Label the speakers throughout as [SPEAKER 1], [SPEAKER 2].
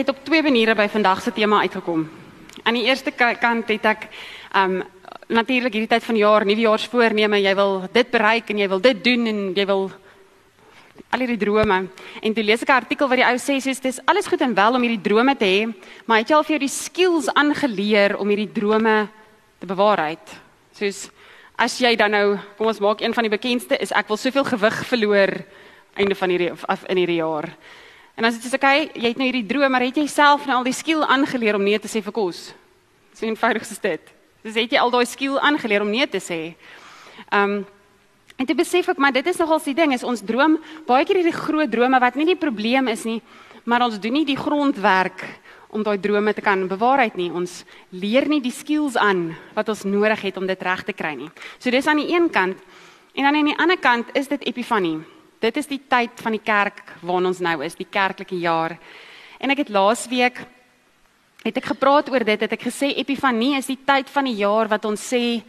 [SPEAKER 1] ek het op twee maniere by vandag se tema uitgekom. Aan die eerste kant het ek um natuurlik hierdie tyd van die jaar, nuwejaarsvoorneme, jy wil dit bereik en jy wil dit doen en jy wil al hierdie drome. En toe lees ek 'n artikel wat die ou sê soos dis alles goed en wel om hierdie drome te hê, maar het jy al vir jou die skills aangeleer om hierdie drome te bewaarheid? Soos as jy dan nou, kom ons maak een van die bekendste is ek wil soveel gewig verloor einde van hierdie of in hierdie jaar. En as dit is okay, jy het nou hierdie droom, maar het jy self nou al die skill aangeleer om nee te sê vir kos? So eenvoudig is dit. Dis het jy al daai skill aangeleer om nee te sê. Um en te besef ek maar dit is nogal die ding is ons droom baie keer hierdie groot drome wat nie die probleem is nie, maar ons doen nie die grondwerk om daai drome te kan bewaarheid nie. Ons leer nie die skills aan wat ons nodig het om dit reg te kry nie. So dis aan die een kant en dan aan die ander kant is dit epifanie. Dit is die tyd van die kerk waarin ons nou is, die kerklike jaar. En ek het laasweek het ek gepraat oor dit het ek gesê epifanie is die tyd van die jaar wat ons sê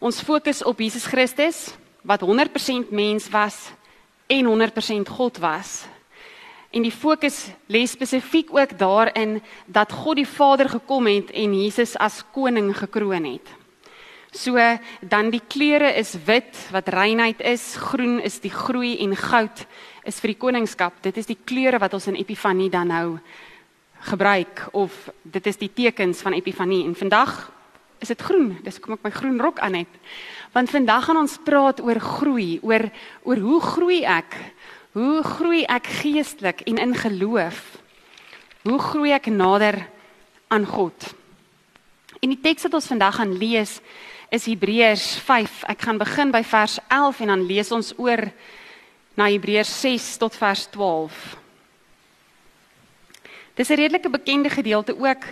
[SPEAKER 1] ons fokus op Jesus Christus wat 100% mens was en 100% God was. En die fokus lê spesifiek ook daarin dat God die Vader gekom het en Jesus as koning gekroon het. So dan die kleure is wit wat reinheid is, groen is die groei en goud is vir die koningskap. Dit is die kleure wat ons in Epifanie dan nou gebruik of dit is die tekens van Epifanie en vandag is dit groen. Dis kom ek my groen rok aan het. Want vandag gaan ons praat oor groei, oor oor hoe groei ek? Hoe groei ek geestelik en in geloof? Hoe groei ek nader aan God? En die teks wat ons vandag gaan lees is Hebreërs 5. Ek gaan begin by vers 11 en dan lees ons oor na Hebreërs 6 tot vers 12. Dis 'n redelike bekende gedeelte ook,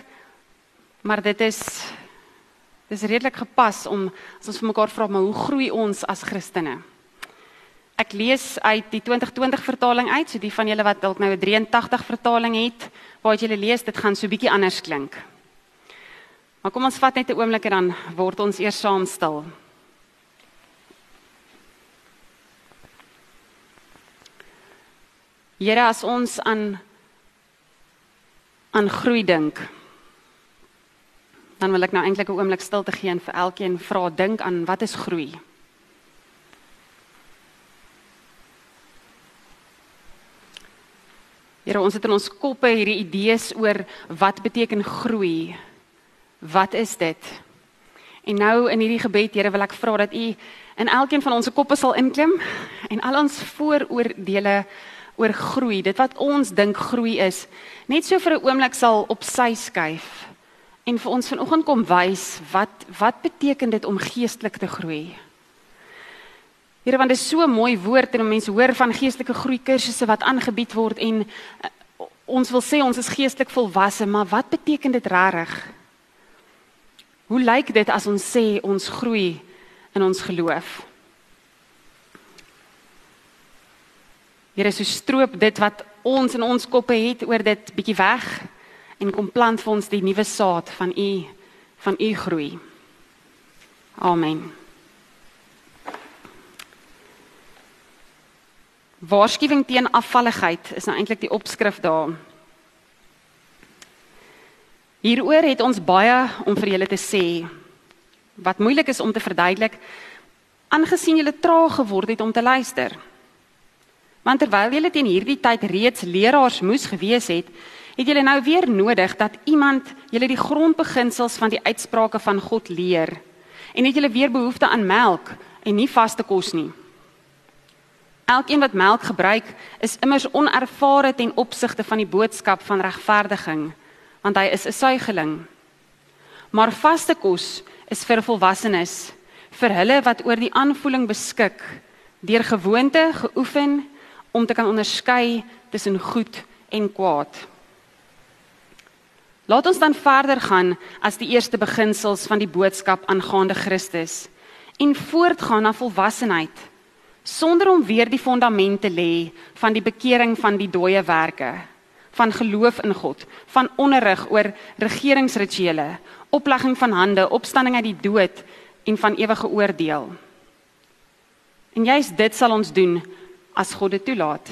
[SPEAKER 1] maar dit is dis redelik gepas om as ons vir mekaar vra maar hoe groei ons as Christene? Ek lees uit die 2020 vertaling uit, so die van julle wat dalk nou 'n 83 vertaling het, waar jy lees, dit gaan so bietjie anders klink. Maar kom ons vat net 'n oomblik en dan word ons eers saam stil. Here as ons aan aan groei dink. Dan wil ek nou eintlik 'n oomblik stilte gee en vir elkeen vra dink aan wat is groei? Here ons het in ons koppe hierdie idees oor wat beteken groei? Wat is dit? En nou in hierdie gebed, Here, wil ek vra dat U in elkeen van ons koppe sal inklim en al ons vooroordeele oor groei, dit wat ons dink groei is, net so vir 'n oomblik sal op sy skuif en vir ons vanoggend kom wys wat wat beteken dit om geestelik te groei? Here, want dit is so 'n mooi woord en mense hoor van geestelike groei kursusse wat aangebied word en uh, ons wil sê ons is geestelik volwasse, maar wat beteken dit regtig? Hoe lyk dit as ons sê ons groei in ons geloof? Here, so stroop dit wat ons in ons koppe het oor dit bietjie weg en kom plant vir ons die nuwe saad van u van u groei. Amen. Waarskuwing teen afvalligheid is nou eintlik die opskrif daar. Hieroor het ons baie om vir julle te sê. Wat moeilik is om te verduidelik aangesien julle traag geword het om te luister. Want terwyl julle teen hierdie tyd reeds leraars moes gewees het, het julle nou weer nodig dat iemand julle die grondbeginsels van die uitsprake van God leer. En het julle weer behoefte aan melk en nie vaste kos nie. Elkeen wat melk gebruik, is immers onervare ten opsigte van die boodskap van regverdiging want hy is 'n suigeling. Maar vaste kos is vir volwassenes, vir hulle wat oor die aanvoeling beskik, deur gewoonte geoefen om te kan onderskei tussen goed en kwaad. Laat ons dan verder gaan as die eerste beginsels van die boodskap aangaande Christus en voortgaan na volwassenheid sonder om weer die fondamente lê van die bekering van die dooie werke van geloof in God, van onderrig oor regeringsrituele, oplegging van hande, opstanding uit die dood en van ewige oordeel. En juist dit sal ons doen as God dit toelaat.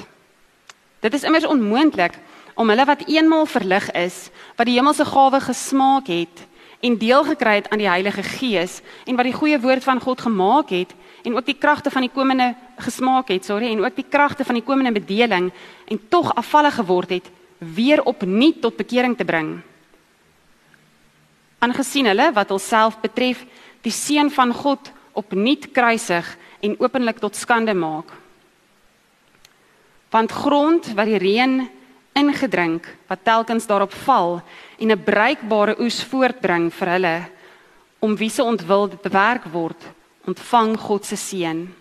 [SPEAKER 1] Dit is immers onmoontlik om hulle wat eenmal verlig is, wat die hemelse gawe gesmaak het en deel gekry het aan die Heilige Gees en wat die goeie woord van God gemaak het en ook die kragte van die komende gesmaak het, sorry, en ook die kragte van die komende bedeling en tog afvallig geword het, weer opnuut tot bekering te bring. Aangesien hulle wat hulself betref, die seun van God opnuut kruisig en openlik tot skande maak. Want grond wat die reën ingedrink wat telkens daarop val en 'n bruikbare oes voortbring vir hulle om wie se ontwil dit bewerk word ontvang God se seën.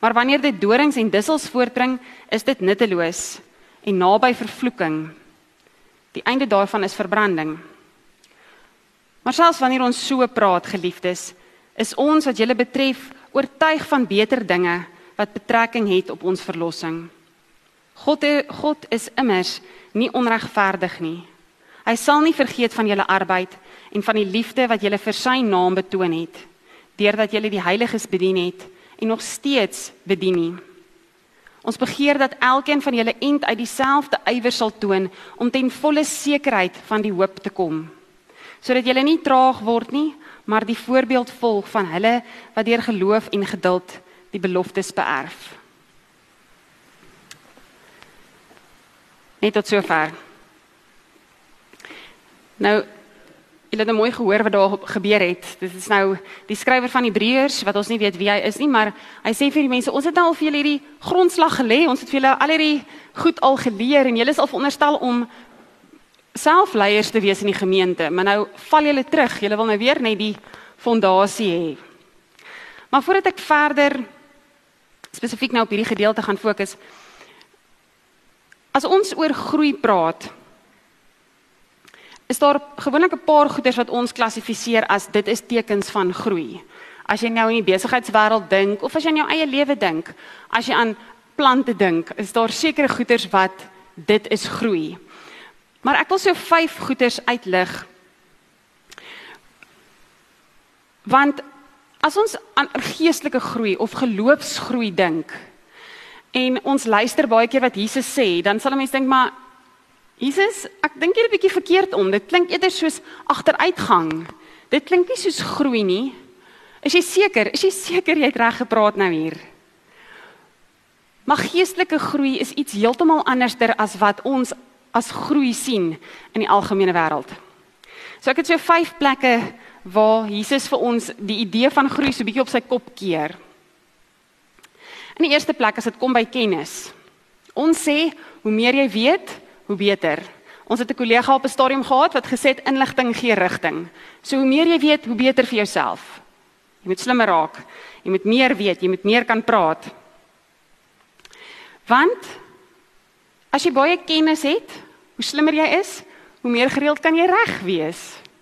[SPEAKER 1] Maar wanneer dit dorings en dussels voortbring, is dit nutteloos en naby vervloeking. Die einde daarvan is verbranding. Maar selfs wanneer ons so praat, geliefdes, is ons wat julle betref oortuig van beter dinge wat betrekking het op ons verlossing. God God is immers nie onregverdig nie. Hy sal nie vergeet van julle arbeid en van die liefde wat julle vir sy naam betoon het deurdat julle die heiliges bedien het en nog steeds bedien nie. Ons begeer dat elkeen van julle end uit dieselfde ywer sal toon om ten volle sekerheid van die hoop te kom. Sodat julle nie traag word nie, maar die voorbeeld volg van hulle wat deur geloof en geduld die beloftes beerf. Net tot sover. Nou Julle het nou mooi gehoor wat daar gebeur het. Dit is nou die skrywer van Hebreërs wat ons nie weet wie hy is nie, maar hy sê vir die mense, ons het nou al vir julle hierdie grondslag gelê. Ons het vir julle al hierdie goed al geleer en julle is al veronderstel om selfleiers te wees in die gemeente, maar nou val julle terug. Julle wil nou weer net die fondasie hê. Maar voordat ek verder spesifiek nou op hierdie gedeelte gaan fokus, as ons oor groei praat, is daar gewoonlik 'n paar goeders wat ons klassifiseer as dit is tekens van groei. As jy nou in die besigheidswêreld dink of as jy in jou eie lewe dink, as jy aan plante dink, is daar sekere goeders wat dit is groei. Maar ek wil so vyf goeders uitlig. Want as ons aan geestelike groei of geloofsgroei dink en ons luister baie keer wat Jesus sê, dan sal 'n mens dink maar Jesus, ek dink jy 'n bietjie verkeerd om. Dit klink eerder soos agteruitgang. Dit klink nie soos groei nie. Is jy seker? Is jy seker jy het reg gepraat nou hier? Maar geestelike groei is iets heeltemal anderster as wat ons as groei sien in die algemene wêreld. So ek het so vyf plekke waar Jesus vir ons die idee van groei so bietjie op sy kop keer. In die eerste plek as dit kom by kennis. Ons sê hoe meer jy weet, hoe beter. Ons het 'n kollega op 'n stadium gehad wat gesê het inligting gee rigting. So hoe meer jy weet, hoe beter vir jouself. Jy moet slimmer raak. Jy moet meer weet, jy moet meer kan praat. Want as jy baie kennis het, hoe slimmer jy is, hoe meer gereeld kan jy reg wees.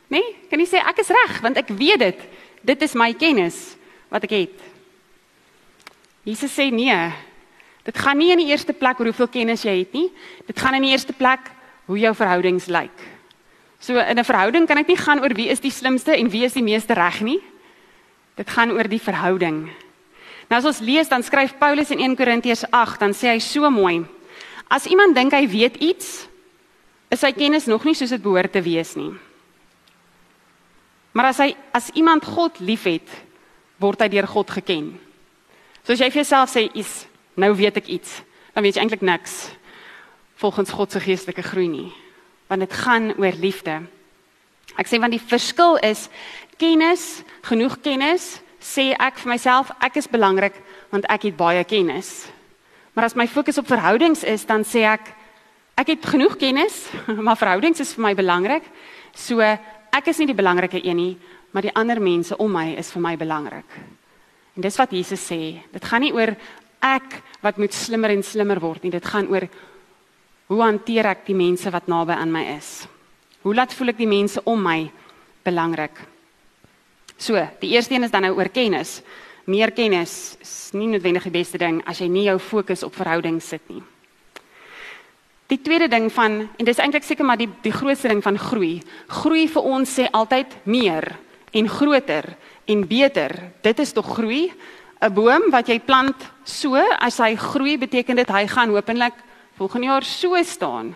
[SPEAKER 1] Né? Nee? Kan jy sê ek is reg want ek weet dit. Dit is my kennis wat ek het. Jesus sê nee. Dit gaan nie in die eerste plek oor hoeveel kennis jy het nie. Dit gaan in die eerste plek hoe jou verhoudings lyk. So in 'n verhouding kan dit nie gaan oor wie is die slimste en wie is die meeste reg nie. Dit gaan oor die verhouding. Nou as ons lees dan skryf Paulus in 1 Korintiërs 8, dan sê hy so mooi: As iemand dink hy weet iets, is sy kennis nog nie soos dit behoort te wees nie. Maar as hy as iemand God liefhet, word hy deur God geken. So as jy vir jouself sê, "Is nou weet ek iets, dan weet jy eintlik niks volgens God se geestelike groei nie. Want dit gaan oor liefde. Ek sê want die verskil is kennis, genoeg kennis, sê ek vir myself ek is belangrik want ek het baie kennis. Maar as my fokus op verhoudings is, dan sê ek ek het genoeg kennis, maar verhoudings is vir my belangrik. So ek is nie die belangrike een nie, maar die ander mense om my is vir my belangrik. En dis wat Jesus sê. Dit gaan nie oor ek wat moet slimmer en slimmer word nie. Dit gaan oor hoe hanteer ek die mense wat naby aan my is? Hoe laat voel ek die mense om my belangrik? So, die eerste een is dan nou oor kennis. Meer kennis is nie noodwendig die beste ding as jy nie jou fokus op verhoudings sit nie. Die tweede ding van en dis eintlik seker maar die die grootste ding van groei. Groei vir ons sê altyd meer en groter en beter. Dit is tog groei. 'n boom wat jy plant so as hy groei beteken dit hy gaan hopelik volgende jaar so staan.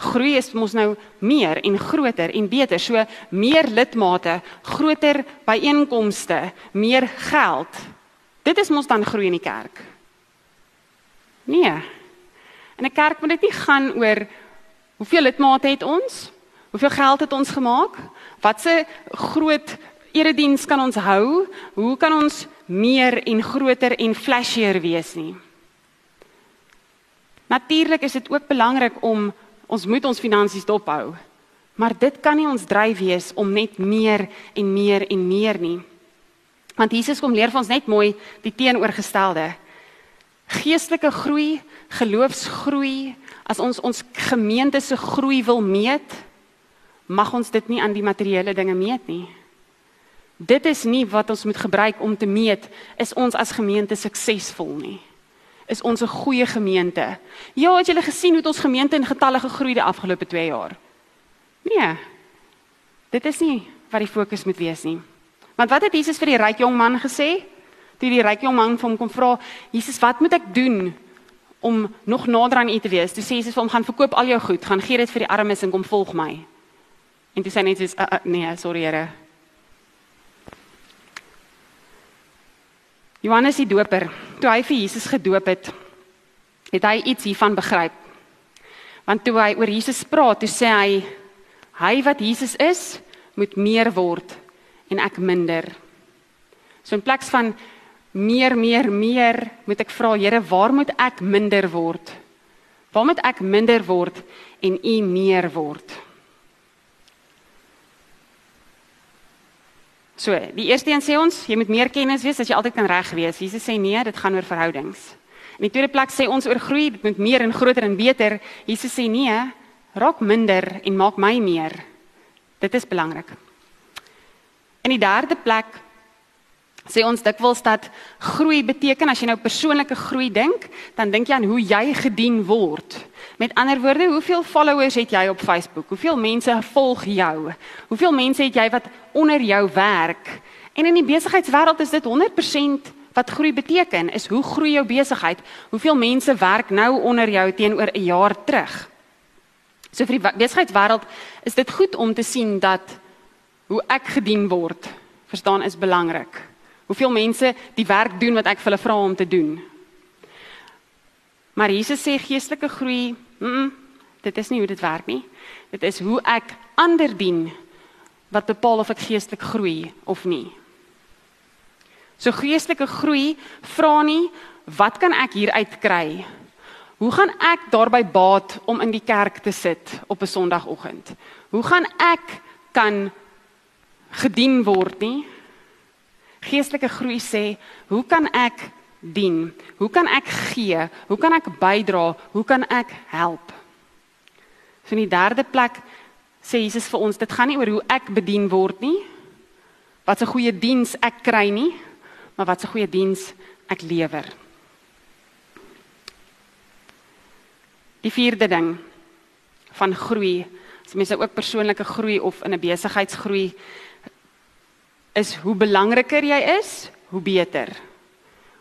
[SPEAKER 1] Groei is mos nou meer en groter en beter. So meer lidmate, groter byeenkomste, meer geld. Dit is mos dan groei in die kerk. Nee. In 'n kerk moet dit nie gaan oor hoeveel lidmate het ons? Hoeveel geld het ons gemaak? Watse groot erediens kan ons hou? Hoe kan ons meer en groter en flashier wees nie? Natuurlik is dit ook belangrik om ons moet ons finansies dophou. Maar dit kan nie ons dryf wees om net meer en meer en meer nie. Want Jesus kom leer vir ons net mooi die teenoorgestelde. Geestelike groei, geloofsgroei, as ons ons gemeente se groei wil meet, mag ons dit nie aan die materiële dinge meet nie. Dit is nie wat ons moet gebruik om te meet is ons as gemeente suksesvol nie is ons 'n goeie gemeente. Ja, het julle gesien hoe ons gemeente in getalle gegroei die afgelope 2 jaar? Nee. Dit is nie wat die fokus moet wees nie. Want wat het Jesus vir die ryk jong man gesê? Toe die ryk jong man hom kom vra, Jesus, wat moet ek doen om nog nader aan U te wees? Toe sê Jesus vir hom, gaan verkoop al jou goed, gaan gee dit vir die armes en kom volg my. En toe sê net Jesus, uh, uh, nee, sorry Here. Johannes die Doper, toe hy vir Jesus gedoop het, het hy iets hiervan begryp. Want toe hy oor Jesus praat, toe sê hy hy wat Jesus is, moet meer word en ek minder. So in plaas van meer meer meer, moet ek vra Here, waar moet ek minder word? Waar moet ek minder word en U meer word? So, die eerste een sê ons, jy moet meer kennis wees as jy altyd kan reg wees. Jesus sê nee, dit gaan oor verhoudings. In die tweede plek sê ons oor groei, dit moet meer en groter en beter. Jesus sê nee, raak minder en maak my meer. Dit is belangrik. In die derde plek sê ons dikwels dat groei beteken as jy nou persoonlike groei dink, dan dink jy aan hoe jy gedien word. Met ander woorde, hoeveel followers het jy op Facebook? Hoeveel mense volg jou? Hoeveel mense het jy wat onder jou werk? En in die besigheidswêreld is dit 100% wat groei beteken, is hoe groei jou besigheid? Hoeveel mense werk nou onder jou teenoor 'n jaar terug? So vir die besigheidswêreld is dit goed om te sien dat hoe ek gedien word, verstaan is belangrik. Hoeveel mense die werk doen wat ek vir hulle vra om te doen. Maar Jesus sê geestelike groei Mm, -mm dit is nie hoe dit werk nie. Dit is hoe ek ander dien wat bepaal of ek geestelik groei of nie. So geestelike groei vra nie wat kan ek hier uitkry? Hoe gaan ek daarby baat om in die kerk te sit op 'n Sondagoggend? Hoe gaan ek kan gedien word nie? Geestelike groei sê, hoe kan ek dien? Hoe kan ek gee? Hoe kan ek bydra? Hoe kan ek help? So in die derde plek sê Jesus vir ons, dit gaan nie oor hoe ek bedien word nie. Wat 'n goeie diens ek kry nie, maar wat 'n goeie diens ek lewer. Die vierde ding van groei, as mense ook persoonlike groei of in 'n besigheidsgroei is hoe belangriker jy is, hoe beter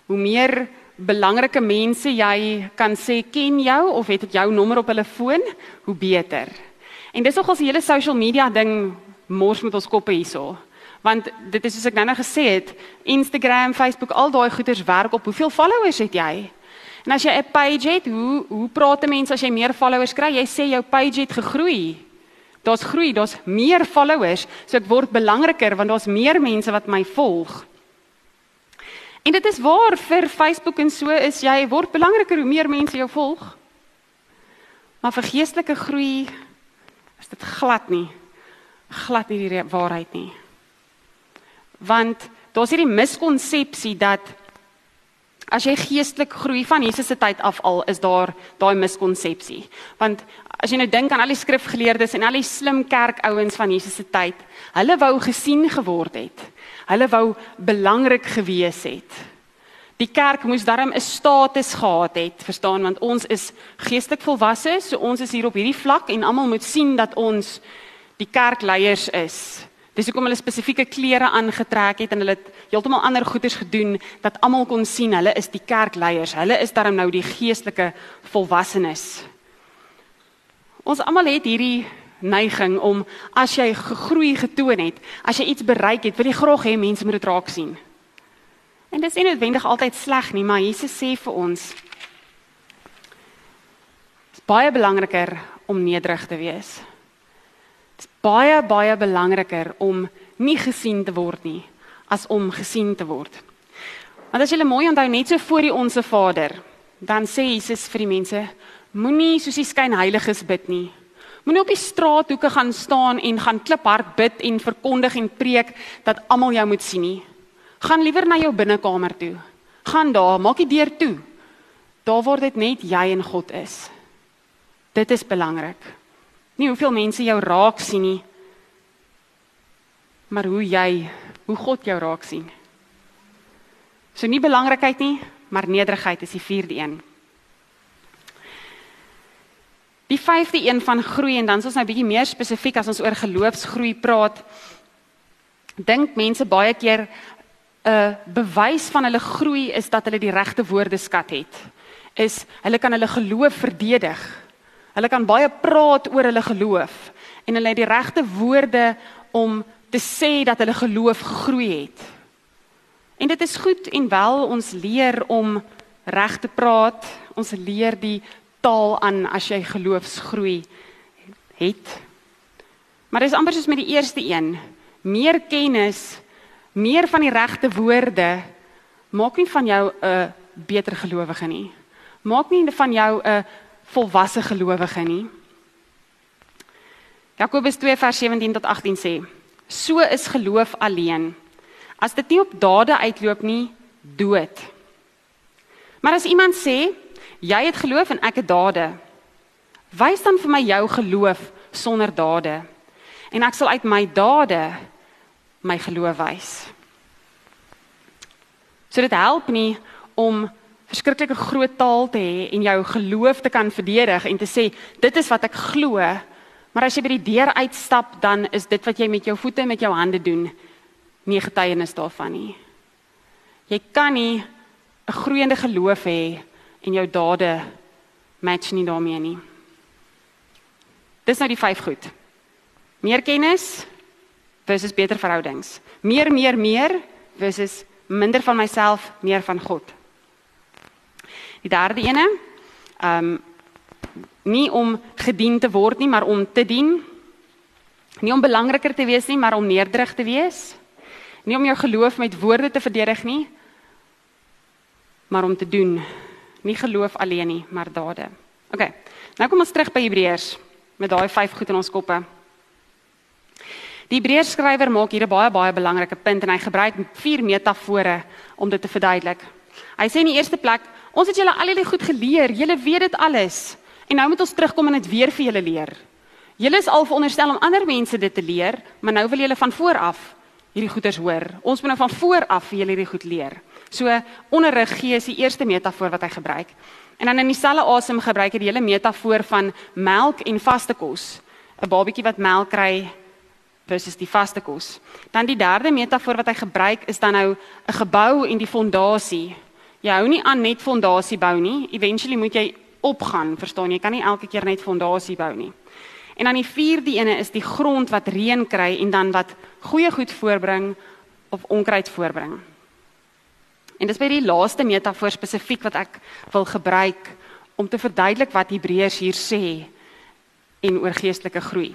[SPEAKER 1] hoe meer belangrike mense jy kan sê ken jou of het dit jou nommer op hulle foon, hoe beter. En dis nogals die hele social media ding mors met ons koppe hierso. Want dit is soos ek nou-nou gesê het, Instagram, Facebook, al daai goeders werk op hoeveel followers het jy? En as jy 'n page het, hoe hoe praat mense as jy meer followers kry? Jy sê jou page het gegroei. Daar's groei, daar's meer followers, so ek word belangriker want daar's meer mense wat my volg. En dit is waar vir Facebook en so is jy word belangriker hoe meer mense jou volg. Maar vir geestelike groei is dit glad nie glad nie die waarheid nie. Want daar's hierdie miskonsepsie dat as jy geestelik groei van Jesus se tyd af al is daar daai miskonsepsie. Want as jy nou dink aan al die skrifgeleerdes en al die slim kerkouens van Jesus se tyd, hulle wou gesien geword het. Hulle wou belangrik gewees het. Die kerk moes darm 'n status gehad het, verstaan, want ons is geestelik volwasse, so ons is hier op hierdie vlak en almal moet sien dat ons die kerkleiers is. Dis hoekom hulle spesifieke klere aangetrek het en hulle het heeltemal ander goeders gedoen dat almal kon sien hulle is die kerkleiers. Hulle is darm nou die geestelike volwassenes. Ons almal het hierdie neiging om as jy gegroei getoon het, as jy iets bereik het, wil jy graag hê mense moet dit raak sien. En dit is nie noodwendig altyd sleg nie, maar Jesus sê vir ons Dit is baie belangriker om nederig te wees. Dit is baie baie belangriker om nie gesien te word nie as om gesien te word. Want as jy mooi onthou net so voor die onsse Vader, dan sê Jesus vir die mense, moenie soos die skynheiliges bid nie. Moenie op die straathoeke gaan staan en gaan kliphard bid en verkondig en preek dat almal jou moet sien nie. Gaan liewer na jou binnekamer toe. Gaan daar, maak die deur toe. Daar waar dit net jy en God is. Dit is belangrik. Nie hoeveel mense jou raak sien nie, maar hoe jy, hoe God jou raak sien. So nie belangrikheid nie, maar nederigheid is die vierde een. Die vyfde een van groei en dan is ons nou bietjie meer spesifiek as ons oor geloofsgroei praat. Dink mense baie keer 'n uh, bewys van hulle groei is dat hulle die regte woordeskat het. Is hulle kan hulle geloof verdedig. Hulle kan baie praat oor hulle geloof en hulle het die regte woorde om te sê dat hulle geloof gegroei het. En dit is goed en wel ons leer om reg te praat. Ons leer die taal aan as jy geloofsgroei het. Maar dis amper soos met die eerste een. Meer kennis, meer van die regte woorde maak nie van jou 'n beter gelowige nie. Maak nie van jou 'n volwasse gelowige nie. Jakobus 2 vers 17 tot 18 sê: So is geloof alleen. As dit nie op dade uitloop nie, dood. Maar as iemand sê, jy het geloof en ek het dade, wys dan vir my jou geloof sonder dade en ek sal uit my dade my geloof wys. So dit help nie om verskriklike groot taal te hê en jou geloof te kan verdedig en te sê dit is wat ek glo. Maar as jy by die deur uitstap, dan is dit wat jy met jou voete en met jou hande doen nie getuienis daarvan nie. Jy kan nie 'n groeiende geloof hê en jou dade match nie daarmee nie. Dis nou die vyf goed. Meer kennis versus beter verhoudings. Meer meer meer versus minder van myself, meer van God. Die derde ene, ehm um, nie om gedien te word nie, maar om te dien. Nie om belangriker te wees nie, maar om nederig te wees. Nie om jou geloof met woorde te verdedig nie, maar om te doen. Nie geloof alleen nie, maar dade. OK. Nou kom ons terug by Hebreërs met daai vyf goed in ons koppe. Die Hebreërs skrywer maak hier 'n baie baie belangrike punt en hy gebruik vier metafore om dit te verduidelik. Hy sê in die eerste plek Ons het julle al hierdie goed geleer. Julle weet dit alles. En nou moet ons terugkom en dit weer vir julle leer. Julle is al veronderstel om ander mense dit te leer, maar nou wil julle van voor af hierdie goeders hoor. Ons moet nou van voor af vir julle hierdie goed leer. So onderrig gee is die eerste metafoor wat hy gebruik. En dan in dieselfde asem gebruik hy die hele metafoor van melk en vaste kos. 'n Babietjie wat melk kry versus die vaste kos. Dan die derde metafoor wat hy gebruik is dan nou 'n gebou en die fondasie Jy hou nie aan net fondasie bou nie. Eventually moet jy opgaan, verstaan jy? Kan nie elke keer net fondasie bou nie. En dan die vierde ene is die grond wat reën kry en dan wat goeie goed voorbring of onkruid voorbring. En dis by die laaste metafoor spesifiek wat ek wil gebruik om te verduidelik wat Hebreërs hier sê en oor geestelike groei.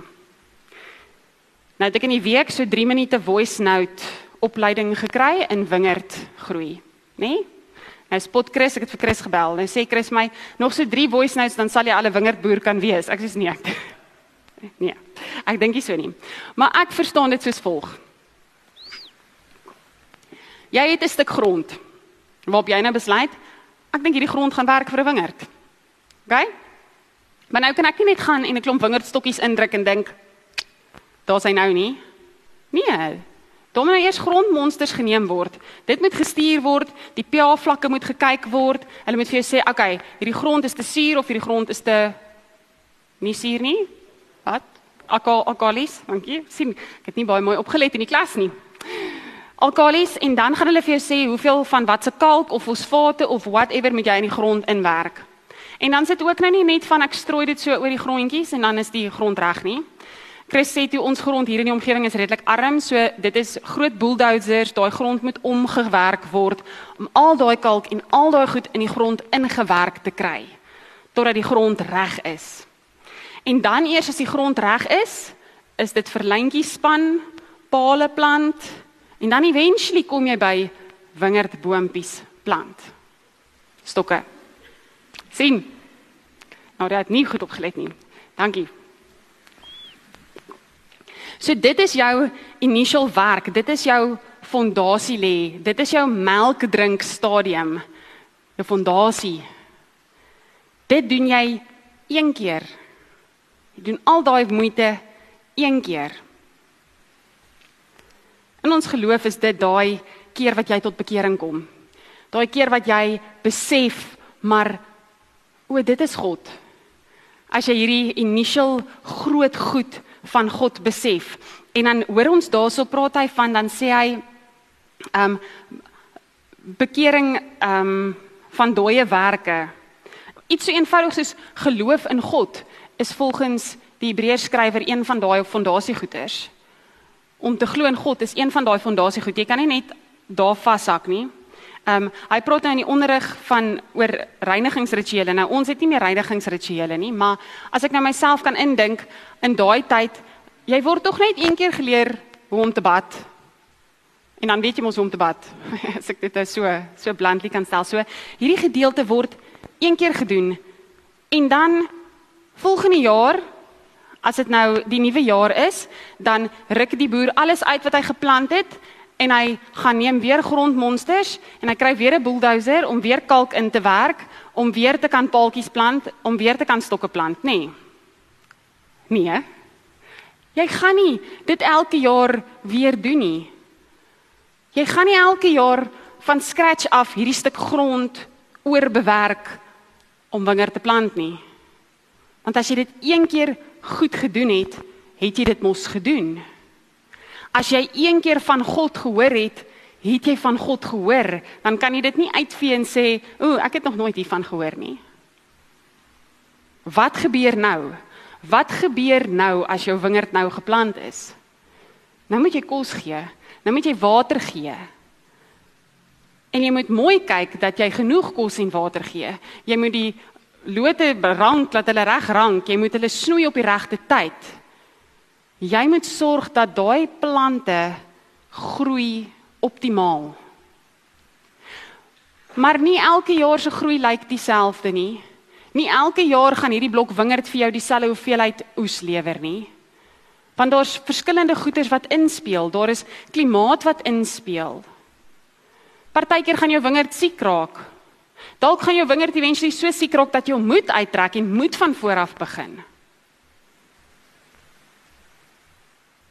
[SPEAKER 1] Nou het ek in die week so 3 minute voice note opleiding gekry in wingerd groei, né? Nee? Nou spot Chris, ek het vir Chris gebel. Nou sê Chris my nog so 3 voice notes dan sal jy al 'n wingerdboer kan wees. Ek sê nee. Ek, nee. Ek dink nie so nie. Maar ek verstaan dit soos volg. Jy het 'n stuk grond waarop jy nou besluit, ek dink hierdie grond gaan werk vir 'n wingerd. OK? Maar nou kan ek nie net gaan en 'n klomp wingerdstokkies indruk en dink daar's hy nou nie. Nee, Dan moet nou eers grondmonsters geneem word. Dit moet gestuur word, die pH-vlakke moet gekyk word. Hulle moet vir jou sê, "Oké, okay, hierdie grond is te suur of hierdie grond is te nie suur nie." Wat? Alkal alkalis, dankie. Sien, ek het nie baie mooi opgelet in die klas nie. Alkalis en dan gaan hulle vir jou sê hoeveel van watse kalk of fosfate of whatever moet jy in die grond inwerk. En dan sit ook nou nie net van ek strooi dit so oor die grondjies en dan is die grond reg nie. Chris sê toe ons grond hier in die omgewing is redelik arm, so dit is groot bulldozers, daai grond moet omgewerk word om al daai kalk en al daai goed in die grond ingewerk te kry totdat die grond reg is. En dan eers as die grond reg is, is dit verlyntjies span, pale plant en dan eventually kom jy by wingerdboompies plant. Stokke. sien. Nou jy het nie goed opgelet nie. Dankie. So dit is jou initial werk. Dit is jou fondasie lê. Dit is jou melkdrink stadium. Jou fondasie. Dit doen jy een keer. Jy doen al daai moeite een keer. In ons geloof is dit daai keer wat jy tot bekering kom. Daai keer wat jy besef maar o, dit is God. As jy hierdie initial groot goed van God besef. En dan hoor ons daarso praat hy van dan sê hy ehm um, bekering ehm um, van dooie werke. Iets so eenvoudig soos geloof in God is volgens die Hebreërs skrywer een van daai fondasiegoeders. Om te glo in God is een van daai fondasiegoed. Jy kan nie net daar vashak nie. Ehm um, hy praat nou in die onderrig van oor reinigingsrituele. Nou ons het nie meer reinigingsrituele nie, maar as ek nou myself kan indink in daai tyd, jy word tog net een keer geleer hoe om te bad. En dan weet jy mos hoe om te bad. as ek dit nou so so bluntly kan stel. So hierdie gedeelte word een keer gedoen en dan volgende jaar as dit nou die nuwe jaar is, dan ruk die boer alles uit wat hy geplant het en hy gaan neem weer grondmonsters en hy kry weer 'n bulldozer om weer kalk in te werk om weer te kan paaltjies plant om weer te kan stokke plant nê nee. nee jy gaan nie dit elke jaar weer doen nie. Jy gaan nie elke jaar van scratch af hierdie stuk grond oorbewerk om wingerd te plant nie. Want as jy dit een keer goed gedoen het het jy dit mos gedoen As jy een keer van God gehoor het, het jy van God gehoor, dan kan jy dit nie uitvee en sê, "O, ek het nog nooit hiervan gehoor nie." Wat gebeur nou? Wat gebeur nou as jou wingerd nou geplant is? Nou moet jy kos gee. Nou moet jy water gee. En jy moet mooi kyk dat jy genoeg kos en water gee. Jy moet die lote rank dat hulle reg rank. Jy moet hulle snoei op die regte tyd. Jy moet sorg dat daai plante groei optimaal. Maar nie elke jaar se groei lyk dieselfde nie. Nie elke jaar gaan hierdie blok wingerd vir jou dieselfde hoeveelheid oes lewer nie. Want daar's verskillende goeters wat inspel. Daar is klimaat wat inspel. Partykeer gaan jou wingerd siek raak. Dalk gaan jou wingerd eventually so siek raak dat jy moet uittrek en moet van voor af begin.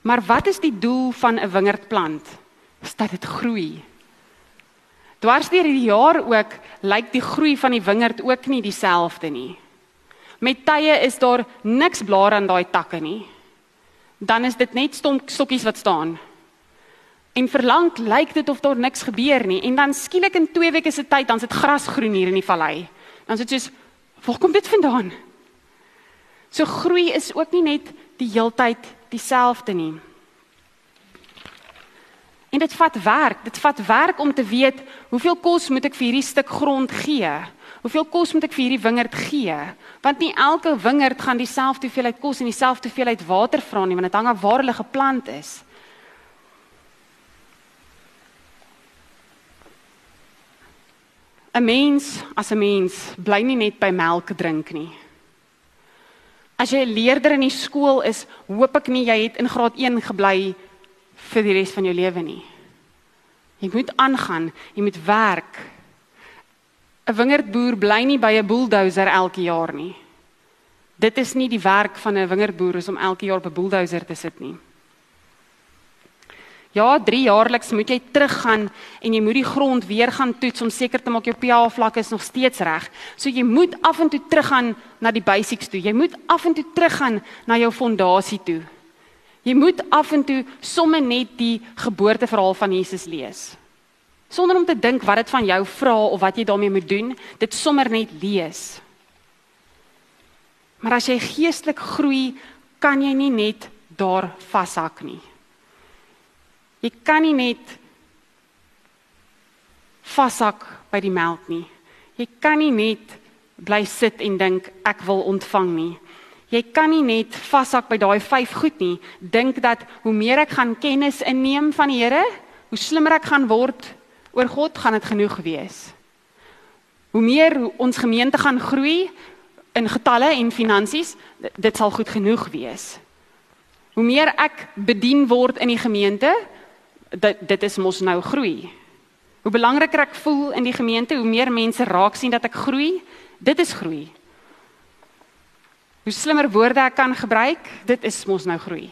[SPEAKER 1] Maar wat is die doel van 'n wingerdplant? Is dat dit groei. Dwars deur die jaar ook lyk die groei van die wingerd ook nie dieselfde nie. Met tye is daar niks blare aan daai takke nie. Dan is dit net stomp stokkies wat staan. En verlang lyk dit of daar niks gebeur nie en dan skielik in 2 weke se tyd dan sit gras groen hier in die vallei. Dan sit soos waar kom dit vandaan? So groei is ook nie net die heeltyd dieselfde nie. En dit vat werk, dit vat werk om te weet hoeveel kos moet ek vir hierdie stuk grond gee? Hoeveel kos moet ek vir hierdie wingerd gee? Want nie elke wingerd gaan dieselfde hoeveelheid kos en dieselfde hoeveelheid water vra nie, want dit hang af waar hulle geplant is. 'n Mens, as 'n mens, bly nie net by melk drink nie. As jy 'n leerder in die skool is, hoop ek nie jy het in graad 1 gebly vir die res van jou lewe nie. Jy moet aangaan, jy moet werk. 'n Wingerdboer bly nie by 'n bulldozer elke jaar nie. Dit is nie die werk van 'n wingerdboer om elke jaar op 'n bulldozer te sit nie. Ja, 3 jaarliks moet jy teruggaan en jy moet die grond weer gaan toets om seker te maak jou pH vlak is nog steeds reg. So jy moet af en toe teruggaan na die basics toe. Jy moet af en toe teruggaan na jou fondasie toe. Jy moet af en toe somme net die geboorteverhaal van Jesus lees. Sonder om te dink wat dit van jou vra of wat jy daarmee moet doen, dit sommer net lees. Maar as jy geestelik groei, kan jy nie net daar vashak nie. Jy kan nie net vashak by die melk nie. Jy kan nie net bly sit en dink ek wil ontvang nie. Jy kan nie net vashak by daai vyf goed nie. Dink dat hoe meer ek gaan kennis inneem van die Here, hoe slimmer ek gaan word oor God, gaan dit genoeg wees. Hoe meer ons gemeente gaan groei in getalle en finansies, dit sal goed genoeg wees. Hoe meer ek bedien word in die gemeente, dit dit is mos nou groei. Hoe belangriker ek voel in die gemeente, hoe meer mense raak sien dat ek groei, dit is groei. Hoe slimmer woorde ek kan gebruik, dit is mos nou groei.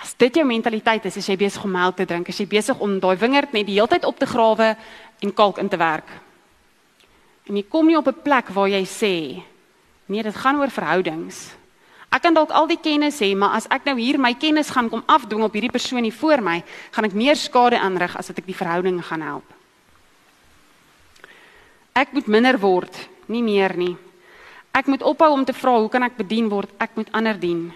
[SPEAKER 1] As dit jou mentaliteit is, as jy besig om melk te drink, as jy besig om daai wingerd net die hele tyd op te grawe en kalk in te werk. En jy kom nie op 'n plek waar jy sê, nee, dit gaan oor verhoudings. Ek kan dalk al die kennis hê, maar as ek nou hier my kennis gaan kom afdwing op hierdie persoon hier voor my, gaan ek meer skade aanrig as wat ek die verhouding gaan help. Ek moet minder word, nie meer nie. Ek moet ophou om te vra hoe kan ek bedien word? Ek moet ander dien.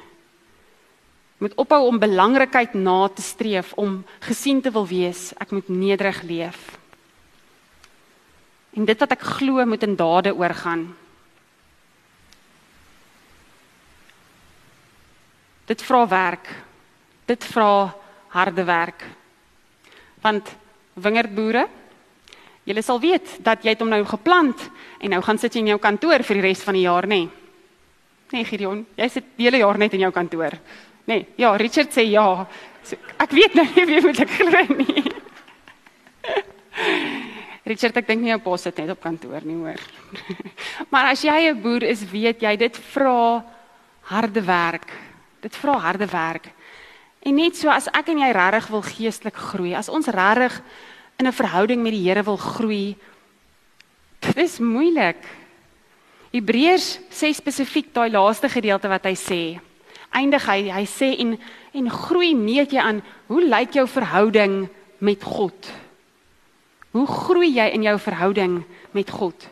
[SPEAKER 1] Ek moet ophou om belangrikheid na te streef, om gesien te wil wees. Ek moet nederig leef. En dit wat ek glo moet in dade oorgaan. Dit vra werk. Dit vra harde werk. Want wingerdboere, julle sal weet dat jy hom nou geplant en nou gaan sit jy in jou kantoor vir die res van die jaar, nê? Nee. nee, Gideon, jy sit die hele jaar net in jou kantoor. Nee, ja, Richard sê ja. So, ek weet nou nie wie moet ek glo nie. Richard, ek dink nie jou pa sit net op kantoor nie, hoor. maar as jy 'n boer is, weet jy dit vra harde werk. Dit vra harde werk. En net so as ek en jy regtig wil geestelik groei, as ons regtig in 'n verhouding met die Here wil groei, dit is moeilik. Hebreërs sê spesifiek daai laaste gedeelte wat hy sê. Eindig hy, hy sê en en groei meet jy aan hoe lyk jou verhouding met God? Hoe groei jy in jou verhouding met God?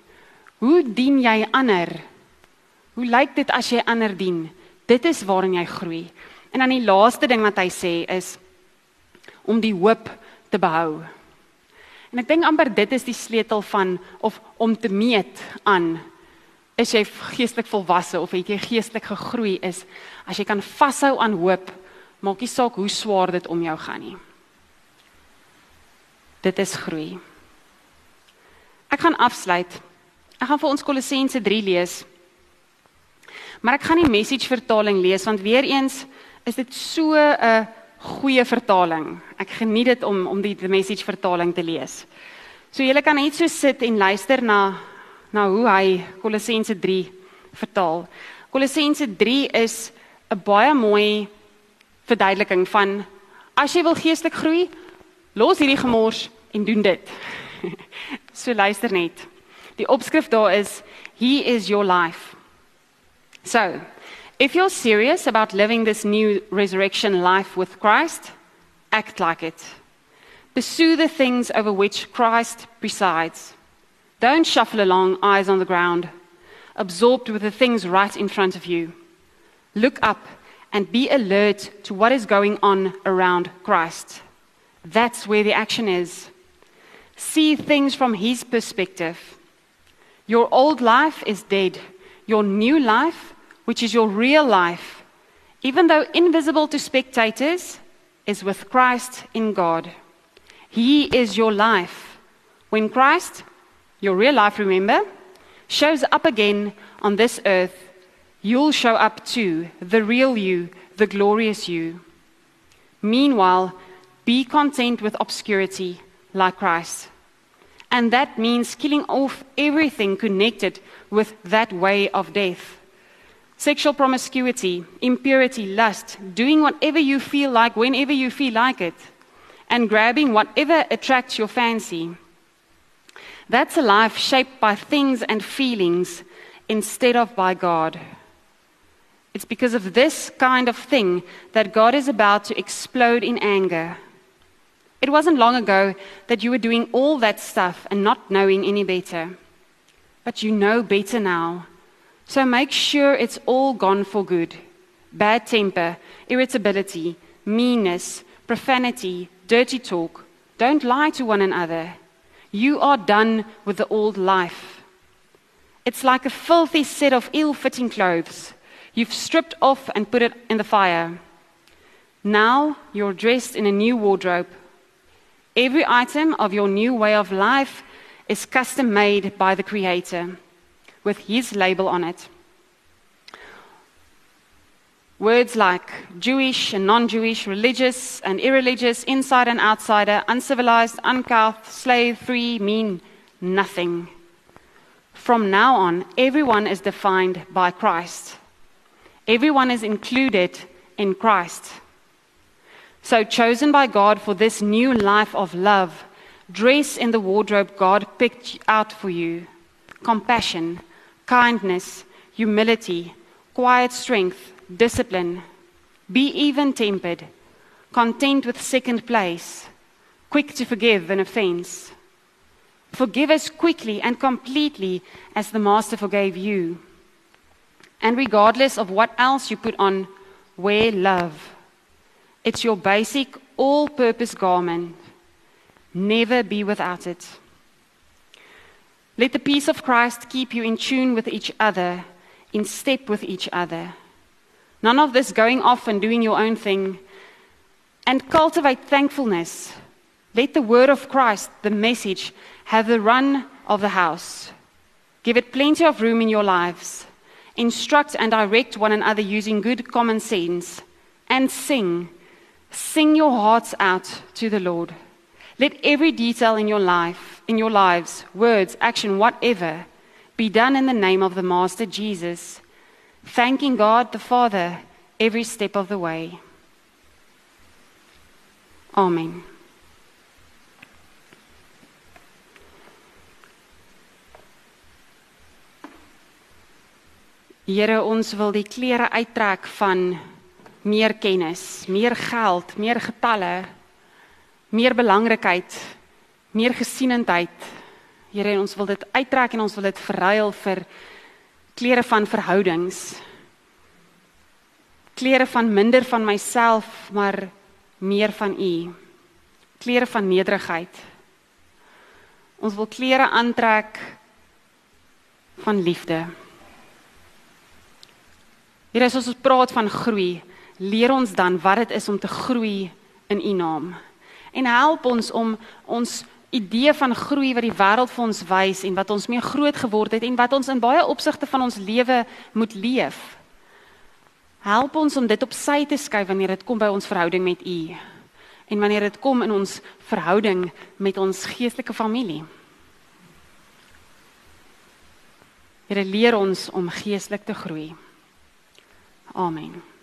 [SPEAKER 1] Hoe dien jy ander? Hoe lyk dit as jy ander dien? Dit is waarin jy groei. En dan die laaste ding wat hy sê is om die hoop te behou. En ek dink amper dit is die sleutel van of om te meet aan is jy geestelik volwasse of het jy geestelik gegroei is as jy kan vashou aan hoop maak nie saak hoe swaar dit om jou gaan nie. Dit is groei. Ek gaan afsluit. Ek gaan vir ons Kolossense 3 lees. Maar ek gaan die message vertaling lees want weer eens is dit so 'n goeie vertaling. Ek geniet dit om om die, die message vertaling te lees. So julle kan net so sit en luister na na hoe hy Kolossense 3 vertaal. Kolossense 3 is 'n baie mooi verduideliking van as jy wil geestelik groei, los hierdie gemors en doen dit. so luister net. Die opskrif daar is he is your life. So, if you're serious about living this new resurrection life with Christ, act like it. Pursue the things over which Christ presides. Don't shuffle along, eyes on the ground, absorbed with the things right in front of you. Look up and be alert to what is going on around Christ. That's where the action is. See things from His perspective. Your old life is dead. Your new life which is your real life, even though invisible to spectators, is with Christ in God. He is your life. When Christ, your real life, remember, shows up again on this earth, you'll show up too, the real you, the glorious you. Meanwhile, be content with obscurity like Christ. And that means killing off everything connected with that way of death sexual promiscuity, impurity, lust, doing whatever you feel like whenever you feel like it, and grabbing whatever attracts your fancy. That's a life shaped by things and feelings instead of by God. It's because of this kind of thing that God is about to explode in anger. It wasn't long ago that you were doing all that stuff and not knowing any better. But you know better now. So make sure it's all gone for good. Bad temper, irritability, meanness, profanity, dirty talk. Don't lie to one another. You are done with the old life. It's like a filthy set of ill fitting clothes. You've stripped off and put it in the fire. Now you're dressed in a new wardrobe. Every item of your new way of life is custom made by the Creator with His label on it. Words like Jewish and non Jewish, religious and irreligious, inside and outsider, uncivilized, uncouth, slave, free mean nothing. From now on, everyone is defined by Christ. Everyone is included in Christ. So, chosen by God for this new life of love, dress in the wardrobe God picked out for you compassion, kindness, humility, quiet strength discipline, be even tempered, content with second place, quick to forgive an offense. Forgive as quickly and completely as the Master forgave you. And regardless of what else you put on, wear love. It's your basic, all purpose garment. Never be without it. Let the peace of Christ keep you in tune with each other, in step with each other. None of this going off and doing your own thing. And cultivate thankfulness. Let the word of Christ, the message, have the run of the house. Give it plenty of room in your lives. Instruct and direct one another using good common sense. And sing. Sing your hearts out to the Lord. Let every detail in your life, in your lives, words, action, whatever, be done in the name of the Master Jesus thanking God the Father every step of the way. Amen. Here ons wil die klere uittrek van meer kennis, meer geld, meer getalle, meer belangrikheid, meer gesienendheid. Here ons wil dit uittrek en ons wil dit verruil vir klere van verhoudings. Klere van minder van myself, maar meer van U. Klere van nederigheid. Ons wil klere aantrek van liefde. Hier is ons praat van groei. Leer ons dan wat dit is om te groei in U naam. En help ons om ons idee van groei wat die wêreld vir ons wys en wat ons mee groot geword het en wat ons in baie opsigte van ons lewe moet leef. Help ons om dit op sy te skuif wanneer dit kom by ons verhouding met U en wanneer dit kom in ons verhouding met ons geestelike familie. Here leer ons om geestelik te groei. Amen.